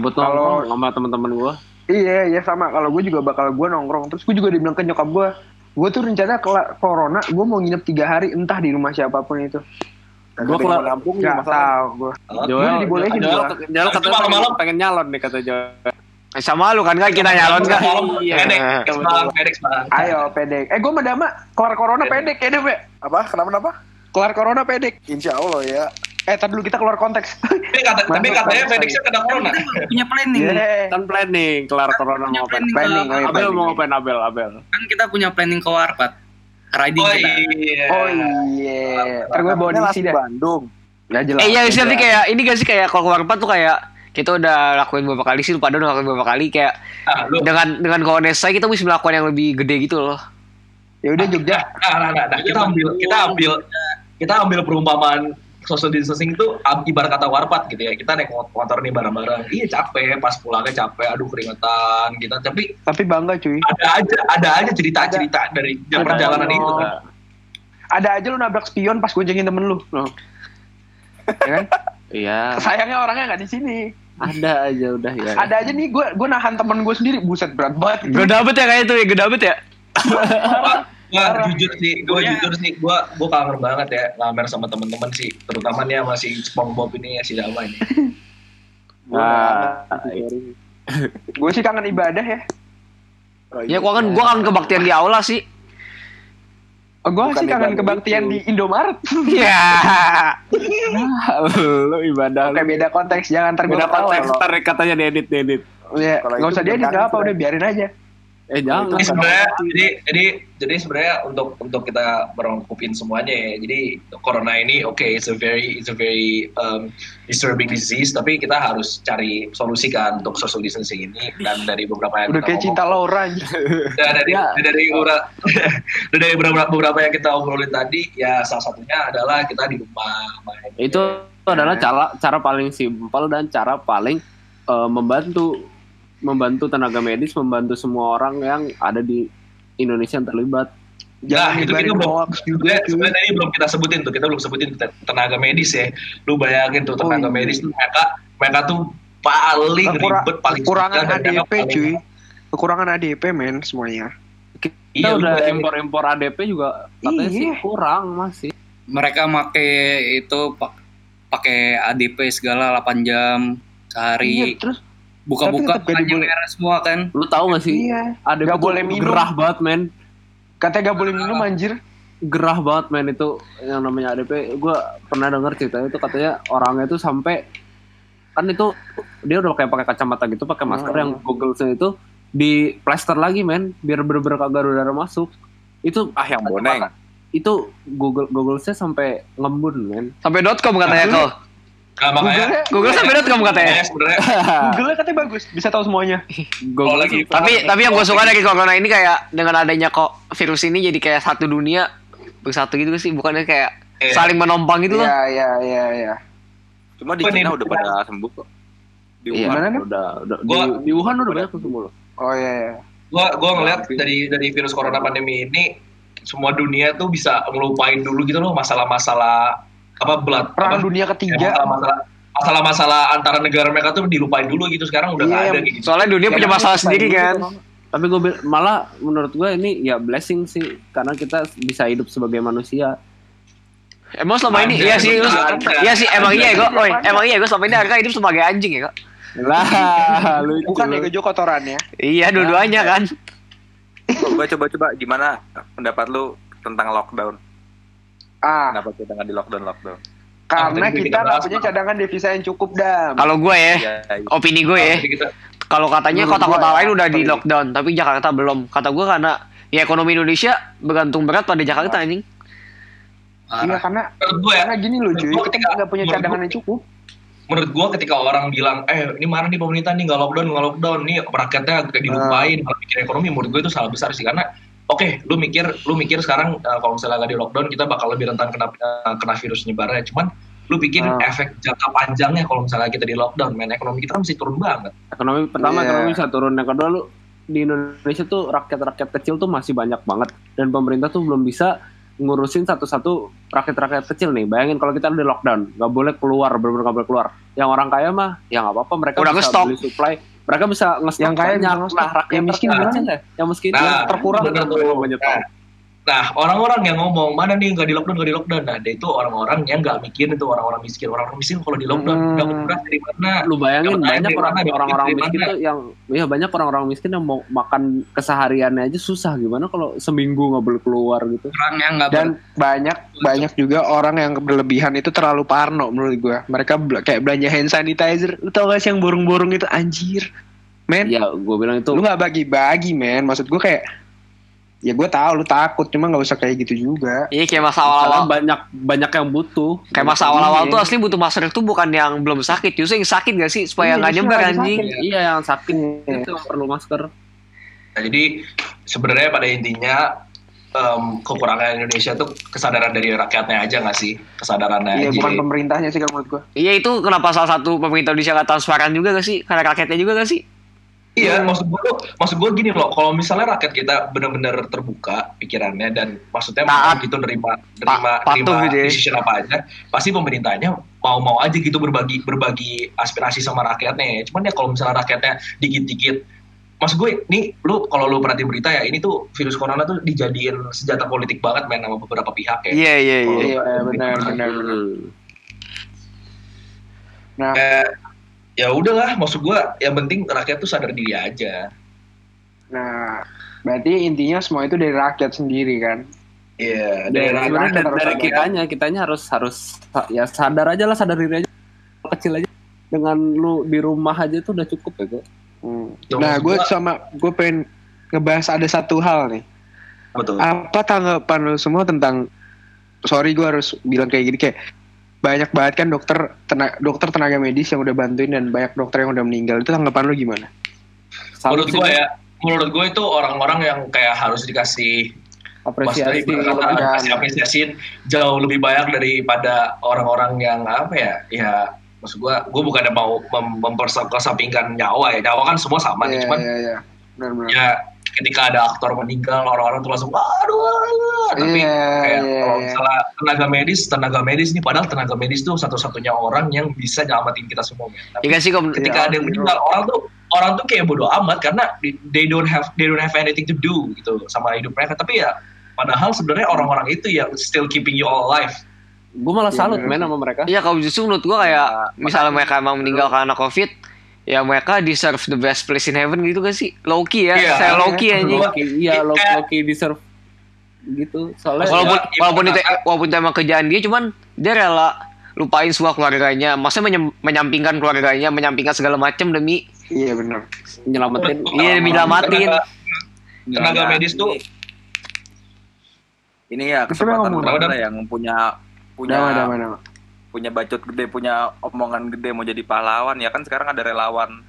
buat Kalau- nongkrong sama teman-teman gue. Iya, iya sama. Kalau gue juga bakal gue nongkrong. Terus gue juga dibilang ke nyokap gue, gue tuh rencana kelar corona, gue mau nginep tiga hari entah di rumah siapa pun itu. Gue keluar kampung Gak tau gue. Joel, dibolehin Joel, gua. Joel katanya malam-malam. pengen, nyalon nih kata Joel. Eh, Sama lu kan kan kita nyalon kan? Iya. pedek Ayo pedek. Eh gue sama Dama kelar corona pedek ya ya. Apa? Kenapa kenapa? Kelar corona pedek. Insya Allah ya. Eh tadi dulu kita keluar konteks. tapi, kata, *laughs* tapi Mantap, katanya mantap. pedeknya kena corona Punya planning. Iya. Kan planning kelar corona Punya mau planning. Planning, oh iya, Abel mau ngapain Abel Abel. Kan kita punya planning ke Warpat. Riding oh kita. iya Oh iya. Ntar gue bawa langsung deh. Bandung. Gak jelas. Eh iya sih tapi jelas. kayak ini gak sih kayak kalau keluar empat tuh kayak kita udah lakuin beberapa kali sih, lu pada udah lakuin beberapa kali kayak lu, dengan dengan corona saya kita bisa melakukan yang lebih gede gitu loh. Ya udah Jogja. nah, nah, nah, nah, kita ambil kita ambil kita ambil perumpamaan social distancing itu ibarat kata warpat gitu ya kita naik mot- motor nih bareng-bareng iya capek pas pulangnya capek aduh keringetan gitu tapi Tapi bangga cuy. ada aja ada aja cerita-cerita dari jam Ada. perjalanan itu kan Ada aja lu nabrak spion pas goncengin temen lu. Loh. ya kan? Iya. Sayangnya orangnya nggak di sini. Ada aja udah ya. Ada aja nih gue gue nahan temen gue sendiri. Buset berat banget. Gue dapet ya kayak itu ya, gue dapet ya. Gua jujur sih, gue jujur sih, gue gue kangen banget ya ngamer sama temen-temen sih, terutama nih sama si SpongeBob ini ya si Dama ini. *laughs* Nah, *laughs* Gue sih kangen ibadah ya. Ya gua kan gua kan kebaktian di aula sih. Oh, gue Bukan sih kangen kebaktian itu. di Indomaret. *laughs* Ya. lu ibadah Oke beda konteks jangan ntar gue Beda ketawa. konteks ntar katanya diedit diedit. Ya, Kalau nggak itu usah dia bukan nggak apa kangen, udah biarin aja. Eh jangan. Jadi sebenarnya, jadi jadi jadi sebenarnya untuk untuk kita merangkupin semuanya ya. Jadi corona ini oke, it's a very it's a very um, disturbing disease, tapi kita harus cari solusi kan untuk social distancing ini dan dari beberapa yang Udah kita kayak ngomong- cinta Laura aja. Dan dari Ya. dari beberapa *laughs* dari beberapa, beberapa yang kita obrolin tadi, ya salah satunya adalah kita di rumah main. Itu adalah cara cara paling simpel dan cara paling eh, membantu membantu tenaga medis, membantu semua orang yang ada di Indonesia yang terlibat. Nah, Jangan itu kita belum juga sebenarnya cuy. sebenarnya tadi belum kita sebutin tuh, kita belum sebutin te- tenaga medis ya. Lu bayangin tuh tenaga Oh, iya. medis tuh mereka mereka tuh paling Kekura- ribet, paling kekurangan susah, dan mereka ADP paling- cuy. Kekurangan ADP men semuanya. Kita Iya, udah impor-impor ADP juga katanya sih Iya. kurang masih. mereka make itu pak- pakai ADP segala 8 jam Iya, sehari terus buka-buka diboleh- merah semua kan Lu tahu gak sih? iya. ADP Gak boleh minum. gerah banget men. Katanya gak boleh minum anjir. Gerah banget men itu yang namanya ADP. Gue pernah denger cerita itu katanya orangnya itu sampai kan itu dia udah kayak pakai kacamata gitu, pakai masker Hmm. yang goggles itu di plaster lagi men biar bener-bener kagak ada udara masuk. Itu Ah yang boneng. itu Google Googlesnya sampai ngembun men. Sampai .com katanya kok. Nah, makanya Google Google sampai .com katanya. makanya sebenarnya *laughs* Google katanya bagus, bisa tahu semuanya. Google lagi- Tapi tapi yang gue suka dari corona ini kayak dengan adanya kok virus ini jadi kayak satu dunia bersatu gitu sih, bukannya kayak Iya. saling menompang gitu loh. Iya, iya, iya, iya. Cuma di Apa Cina udah pada sembuh kok. Di Iya, Wuhan. Mana nih? udah, udah Gua- di, di Wuhan udah banyak sembuh loh. Oh iya, iya. gua gua ngeliat dari dari virus corona pandemi ini semua dunia tuh bisa ngelupain dulu gitu loh masalah-masalah apa belat Perang apa, dunia ya, ketiga. masalah-masalah antara negara mereka tuh dilupain dulu gitu sekarang udah Iya, nggak ada gitu. Soalnya dunia punya masalah sendiri kan. Tapi gue malah menurut gue ini ya blessing sih karena kita bisa hidup sebagai manusia. Emang selama ini iya sih, lu- iya sih emang iya kok. Oi, emang iya gue selama ini Arka hidup sebagai anjing ya kok. Lah, *laughs* lucu. Bukan ya kejo kotorannya. Iya, dua-duanya kan. Coba coba coba gimana pendapat lu tentang lockdown? Ah, Kenapa kita nggak di lockdown lockdown? karena kita nggak punya cadangan devisa yang cukup dam. Kalau gue ya, Ya, iya. opini gue ya, kalau katanya kota-kota ya, lain udah di lockdown, tapi Jakarta belum. Kata gue karena ya ekonomi Indonesia bergantung berat pada Jakarta anjing. Iya karena gue ya karena gini loh cuy, kita ketika- nggak punya cadangan yang cukup. menurut gua ketika orang bilang eh ini mana nih pemerintah nih nggak lockdown nggak lockdown nih rakyatnya kayak dilupain malah mikir ekonomi menurut gue itu salah besar sih karena oke lu mikir lu mikir sekarang uh, kalau misalnya nggak di lockdown kita bakal lebih rentan kena uh, kena virus nyebarnya cuman lu pikir Ah. efek jangka panjangnya kalau misalnya kita di lockdown men ekonomi kita kan mesti turun banget Ekonomi pertama Iya. ekonomi bisa turun, yang kedua lu di Indonesia tuh rakyat-rakyat kecil tuh masih banyak banget dan pemerintah tuh belum bisa ngurusin satu-satu rakyat-rakyat kecil nih. Bayangin kalau kita di lockdown, nggak boleh keluar, benar-benar nggak boleh keluar. Yang orang kaya mah, ya nggak apa-apa, mereka Udah bisa beli supply, mereka bisa nge-stop Yang kaya banyak. bisa nge-stop. Nah, rakyat Yang miskin gimana? ya, yang miskin Nah, yang terkurang bener tuh. belum menyetop. Nah, orang-orang yang ngomong mana nih nggak di lockdown nggak di lockdown, nah dia itu orang-orang yang nggak mikirin itu orang-orang miskin. Orang-orang miskin kalau di lockdown Hmm. dapat beras dari mana? lu bayangin banyak orang-orang miskin mana? tuh yang ya banyak orang-orang miskin yang mau makan kesehariannya aja susah gimana kalau seminggu nggak boleh keluar gitu orang yang nggak Dan banyak banyak juga orang yang berlebihan itu terlalu parno menurut gua. Mereka kayak belanja hand sanitizer. Lu tau gak sih yang borong-borong itu anjir. Men, ya gue bilang itu lu nggak bagi-bagi men. Maksud gua kayak ya gue tahu lu takut cuma nggak usah kayak gitu juga. Iya kayak masa awal-awal banyak banyak yang butuh kayak masa awal-awal Iya. tuh asli butuh masker itu bukan yang belum sakit, justru yang sakit gak sih supaya Iya, nggak nyebar lagi anjing. sakit. iya yang sakit Iya. itu yang perlu masker Nah, jadi sebenarnya pada intinya em, kekurangan Indonesia tuh kesadaran dari rakyatnya aja nggak sih kesadarannya Iya aja. bukan pemerintahnya sih kalau menurut gua. Iya itu kenapa salah satu pemerintah Indonesia nggak transparan juga gak sih? Karena rakyatnya juga gak sih? Iya, maksud gue maksud gue gini loh, kalau misalnya rakyat kita benar-benar terbuka pikirannya dan maksudnya mau gitu nerima nerima patuh nerima gitu ya. decision apa aja, pasti pemerintahnya mau-mau aja gitu berbagi berbagi aspirasi sama rakyatnya. Cuman ya kalau misalnya rakyatnya dikit-dikit Maksud gue, nih lu kalau lu perhatiin berita ya, ini tuh virus corona tuh dijadiin senjata politik banget main sama beberapa pihak ya. Iya iya iya. Iya benar benar benar. Nah, Ya, ya udahlah, maksud gue yang penting rakyat tuh sadar diri aja. nah berarti intinya semua itu dari rakyat sendiri kan. Iya, dari, dari rakyat dari, dari kitanya kitanya harus harus ya sadar aja lah sadar diri aja kecil aja dengan lu di rumah aja itu udah cukup ya kok Hmm. Nah, gue gua- sama gue pengen ngebahas ada satu hal nih. betul. Apa tanggapan lu semua tentang sorry gue harus bilang kayak gini kayak banyak banget kan dokter tenaga, dokter tenaga medis yang udah bantuin dan banyak dokter yang udah meninggal itu tanggapan lu gimana? Salut menurut gue ya menurut gue itu orang-orang yang kayak harus dikasih apresiasi dikasih apresiasi jauh lebih banyak daripada orang-orang yang apa ya ya maksud gue gue bukannya mau mem memperkesampingkan nyawa ya nyawa kan semua sama nih Iya, cuman iya, iya. Benar-benar. ya ketika ada aktor meninggal orang-orang tuh langsung aduh, aduh. tapi Iya, kayak iya, kalau iya. misalnya tenaga medis tenaga medis nih padahal tenaga medis tuh satu-satunya orang yang bisa nyelamatin kita semua men. tapi Iya gak sih kok ketika Iya, ada yang hero. meninggal orang tuh orang tuh kayak bodoh amat karena they don't have they don't have anything to do gitu sama hidup mereka tapi ya padahal sebenarnya orang-orang itu yang still keeping you all alive Gue malah Iya, salut bener. men sama mereka. Iya kalau justru menurut gua kayak misalnya mereka emang meninggal karena covid ya mereka deserve the best place in heaven gitu gak sih Loki ya Iya. saya Loki anjing Loki, iya Loki, Kayak- Loki deserve gitu. Soalnya walaupun Iya, walaupun itu walaupun itu emang kerjaan dia cuman dia rela lupain semua keluarganya maksudnya menyem- menyampingkan keluarganya menyampingkan segala macam demi Iya benar. nyelamatin Iya, demi nyelamatin. tenaga, tenaga Ya, medis tuh ini- ya kesempatan kita yang punya punya Nama, nama, nama. Punya bacot gede, punya omongan gede mau jadi pahlawan ya kan sekarang ada relawan.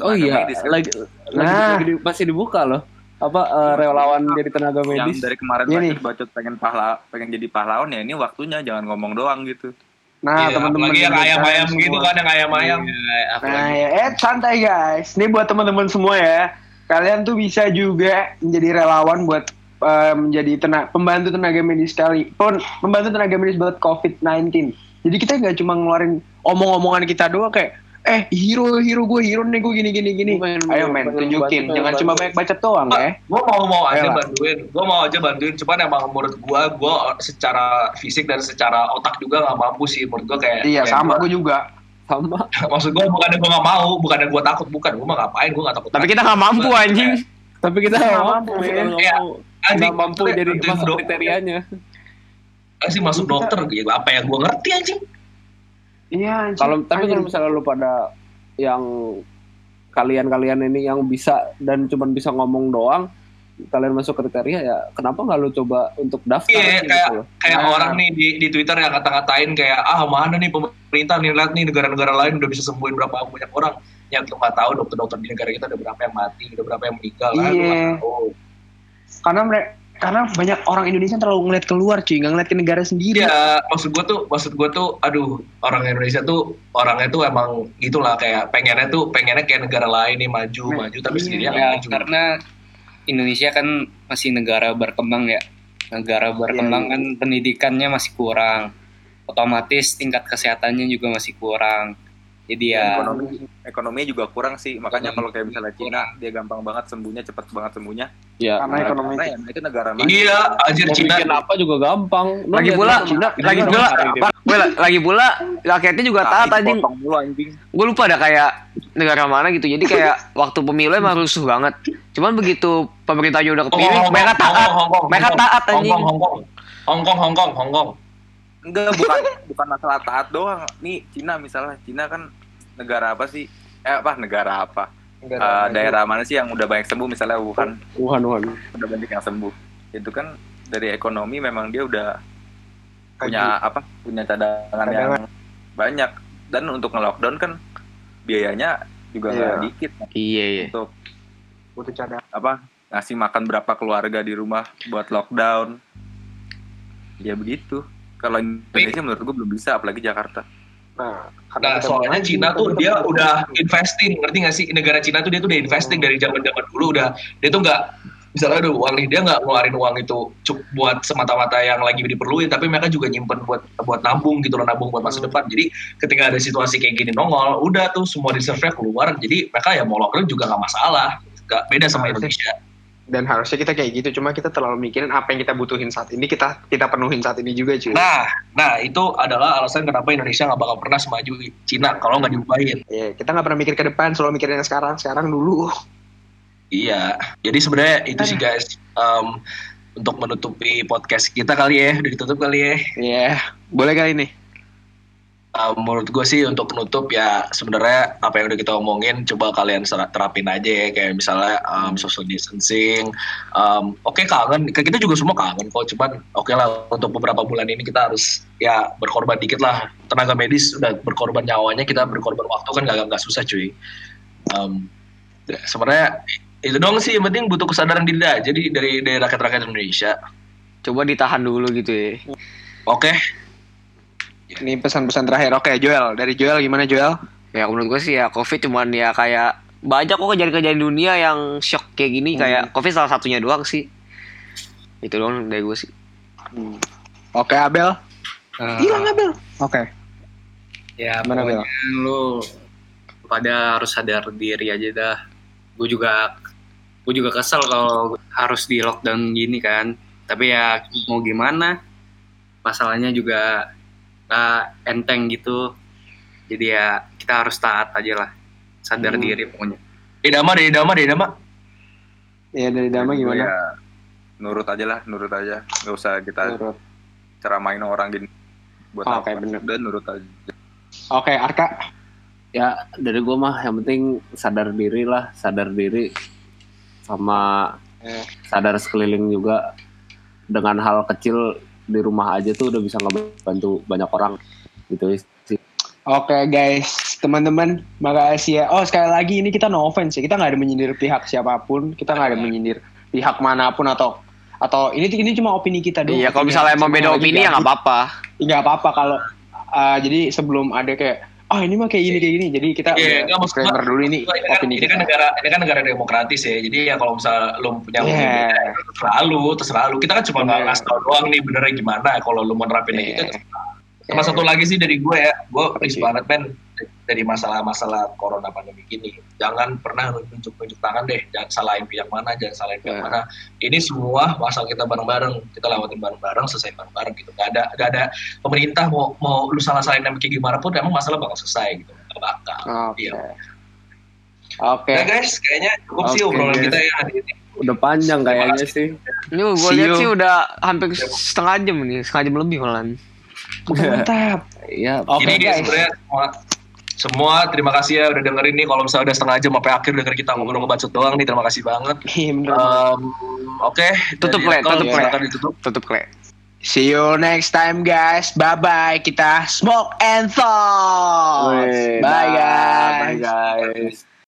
Oh iya, medis kan. lagi, lagi, Nah. lagi di- masih dibuka loh. Apa eh, relawan jadi tenaga yang medis? dari kemarin Iya nih. bacot-bacot pengen pahla pengen jadi pahlawan ya ini waktunya jangan ngomong doang gitu. Nah, Iya, teman-teman apalagi yang ayam-ayam gitu kan yang ayam-ayam Iya, Nah, ya, eh santai guys. Ini buat teman-teman semua ya. Kalian tuh bisa juga menjadi relawan buat eh, menjadi tenaga pembantu tenaga medis sekali. Pun membantu tenaga medis buat COVID-19. Jadi kita nggak cuma ngeluarin omong-omongan kita doang kayak eh hero hero gue hero nih gue gini gini gini. Pengen- Ayo men tunjukin. bantu, Jangan cuma banyak bacot doang ya. gue mau mau aja Ayolah. bantuin gue mau aja bantuin cuman emang menurut gue gue secara fisik dan secara otak juga nggak mampu sih menurut gue kayak Iya kayak sama gua- gue juga. Sama. *laughs* maksud gue bukannya gue nggak mau bukannya gue takut bukan gue mah ngapain gue nggak takut tapi kita nggak mampu anjing Tapi kita Nggak mampu, kita nggak mampu. Jadi masuk kriterianya. Sih masuk dokter gitu apa yang gue ngerti anjing Iya. anjing. Kalau tapi kalau misalnya lu pada yang kalian-kalian ini yang bisa dan cuman bisa ngomong doang, kalian masuk kriteria ya kenapa nggak lu coba untuk daftar Iya, aja kayak- gitu loh. kayak Nah. orang nih di, di Twitter yang kata-katain kayak ah mana nih pemerintah nih lihat nih negara-negara lain udah bisa sembuhin berapa banyak orang yang lu nggak tahu dokter-dokter di negara kita udah berapa yang mati udah berapa yang meninggal kan Iya. nggak tahu. karena mereka karena banyak orang Indonesia terlalu ngeliat keluar cuy, nggak ngeliat ke negara sendiri. Iya, maksud gue tuh, maksud gue tuh, aduh, orang Indonesia tuh orangnya tuh emang gitulah kayak pengennya tuh, pengennya kayak negara lain nih maju, Nah, maju, tapi iya. sendirinya ya maju. karena Indonesia kan masih negara berkembang ya negara berkembang Iya, kan pendidikannya masih kurang otomatis tingkat kesehatannya juga masih kurang jadi ya ekonomi ekonominya juga kurang sih. Makanya Ekonomi kalau kayak misalnya Cina dia gampang banget sembuhnya cepet banget sembuhnya. Ya, Karena ekonomi. karena ya itu negara maju Iya, anjir Cina. apa juga gampang. Lu lagi pula Cina, lagi pula. Weh, lagi pula rakyatnya juga taat Kaki anjing. dipotong mulu anjing. Gue lupa ada kayak negara mana gitu. Jadi kayak *laughs* waktu pemilu emang rusuh banget. Cuman begitu pemerintahnya udah kepilih mereka taat. mereka taat anjing. Hongkong, Hongkong, Hongkong, Hongkong, Hongkong. Enggak bukan bukan masalah taat doang. Nih Cina misalnya. Cina kan negara apa sih? Eh apa? Negara apa? Eh, daerah mana sih yang udah banyak sembuh? Misalnya Wuhan. Wuhan, Wuhan. udah banyak yang sembuh. Itu kan dari ekonomi memang dia udah punya apa? Punya cadangan yang banyak. Dan untuk nge-lockdown kan biayanya juga nggak Iya. dikit. Iya iya. Untuk butuh cadang. apa? Ngasih makan berapa keluarga di rumah buat lockdown. Ya begitu kalau Indonesia menurut gue belum bisa apalagi Jakarta Nah, Nah, soalnya Cina tuh dia udah investing, ngerti nggak sih? Negara Cina tuh dia tuh udah investing dari zaman zaman dulu udah. Dia tuh nggak misalnya ada uang nih, dia nggak ngeluarin uang itu cuk buat semata-mata yang lagi diperluin, tapi mereka juga nyimpen buat buat nabung gitu loh, nabung buat masa Hmm. depan. Jadi ketika ada situasi kayak gini nongol, udah tuh semua reserve-nya keluar. Jadi mereka ya mau lockdown juga nggak masalah. Nggak beda sama Harusnya- Indonesia. Dan harusnya kita kayak gitu, cuma kita terlalu mikirin apa yang kita butuhin saat ini, kita kita penuhin saat ini juga cuy. Nah, nah itu adalah alasan kenapa Indonesia nggak bakal pernah semaju Cina kalau nggak diubahin. Ya, kita nggak pernah mikir ke depan, selalu mikirin yang sekarang, sekarang dulu. Iya, jadi sebenarnya itu sih guys em, untuk menutupi podcast kita kali ya, udah ditutup kali ya. Iya, boleh kali nih. Em, menurut gue sih untuk penutup ya sebenarnya apa yang udah kita omongin coba kalian terapin aja ya kayak misalnya em, social distancing. Em, Oke kangen, kayak kita juga semua kangen kok, cuman oke lah untuk beberapa bulan ini kita harus ya berkorban dikit lah. Tenaga medis udah berkorban nyawanya, kita berkorban waktu kan gak, nggak susah cuy. Ya, sebenarnya itu dong sih yang penting butuh kesadaran diri aja di- dari dari rakyat-rakyat Indonesia coba ditahan dulu gitu ya oke Ini pesan-pesan terakhir. Oke, Joel. Dari Joel gimana Joel? Ya menurut gue sih ya COVID cuman ya kayak banyak kok kejadian-kejadian dunia yang shock kayak gini kayak COVID salah satunya doang sih. Itu doang dari gue sih. Hmm. Oke, Abel. Eh, Hilang Abel. Oke. ya Gimana, Bel? pokoknya lu pada harus sadar diri aja dah gue juga gue juga kesel kalau harus di lockdown gini kan tapi ya mau gimana masalahnya juga nggak enteng gitu jadi ya kita harus taat aja lah sadar Hmm. diri pokoknya Dama, dari Dama, dari Dama. Ya dari Dama Gua gimana? ya nurut aja lah nurut aja nggak usah kita Menurut. ceramain orang gini buat Oh, Oke, apa bener. udah nurut aja Oke, Arka. ya dari gue mah yang penting sadar diri lah sadar diri sama Eh. sadar sekeliling juga dengan hal kecil di rumah aja tuh udah bisa ngebantu banyak orang gitu sih. Oke guys, teman-teman, makasih ya. Oh sekali lagi ini kita no offense ya, kita nggak ada menyindir pihak siapa pun, kita nggak ada menyindir pihak mana pun atau atau ini ini cuma opini kita doang. Iya kalau misalnya emang beda opini ya nggak apa-apa. nggak apa-apa kalau uh, jadi sebelum ada kayak ah ini mah kayak gini kayak gini, jadi kita Iya, udah nggak, maksud disclaimer dulu ini Ini kan, ini kan negara ini kan negara demokratis ya. Jadi ya kalau misalnya lu punya opini Iya. beda, ya terserah lu, terserah lu. Kita kan cuma nggak Bener. ngasih tau doang nih benernya gimana. Kalau lu mau nerapin Iya. gitu terserah. Sama satu lagi sih dari gue ya, gue please sih? banget men dari masalah-masalah corona pandemi gini. Jangan pernah nunjuk-nunjuk tangan deh, jangan salahin pihak mana, jangan salahin pihak Iya. mana. Ini semua masalah kita bareng-bareng, kita lewatin bareng-bareng, selesai bareng-bareng gitu. Gak ada, gak ada pemerintah mau mau lu salah-salahin kayak gimana pun, emang masalah bakal selesai gitu. Gak bakal. Oke. Iya. Oke. Nah guys, kayaknya cukup sih Oke, obrolan kita ya hari ini. udah panjang kayaknya sih Ini gue lihat sih udah hampir setengah jam nih, setengah jam lebih malahan. Mantap. ya Oke Jadi guys. sebenarnya semua, semua terima kasih ya udah dengerin nih. Kalau misalnya udah setengah jam sampai akhir denger kita ngobrol ngebacot doang nih, terima kasih banget. Iya. Um, Oke, Tutup, Michael, tutup, Le. silakan ditutup. Tutup kle. See you next time guys. Bye bye. Kita smoke and thoughts. Bye dah. guys. bye guys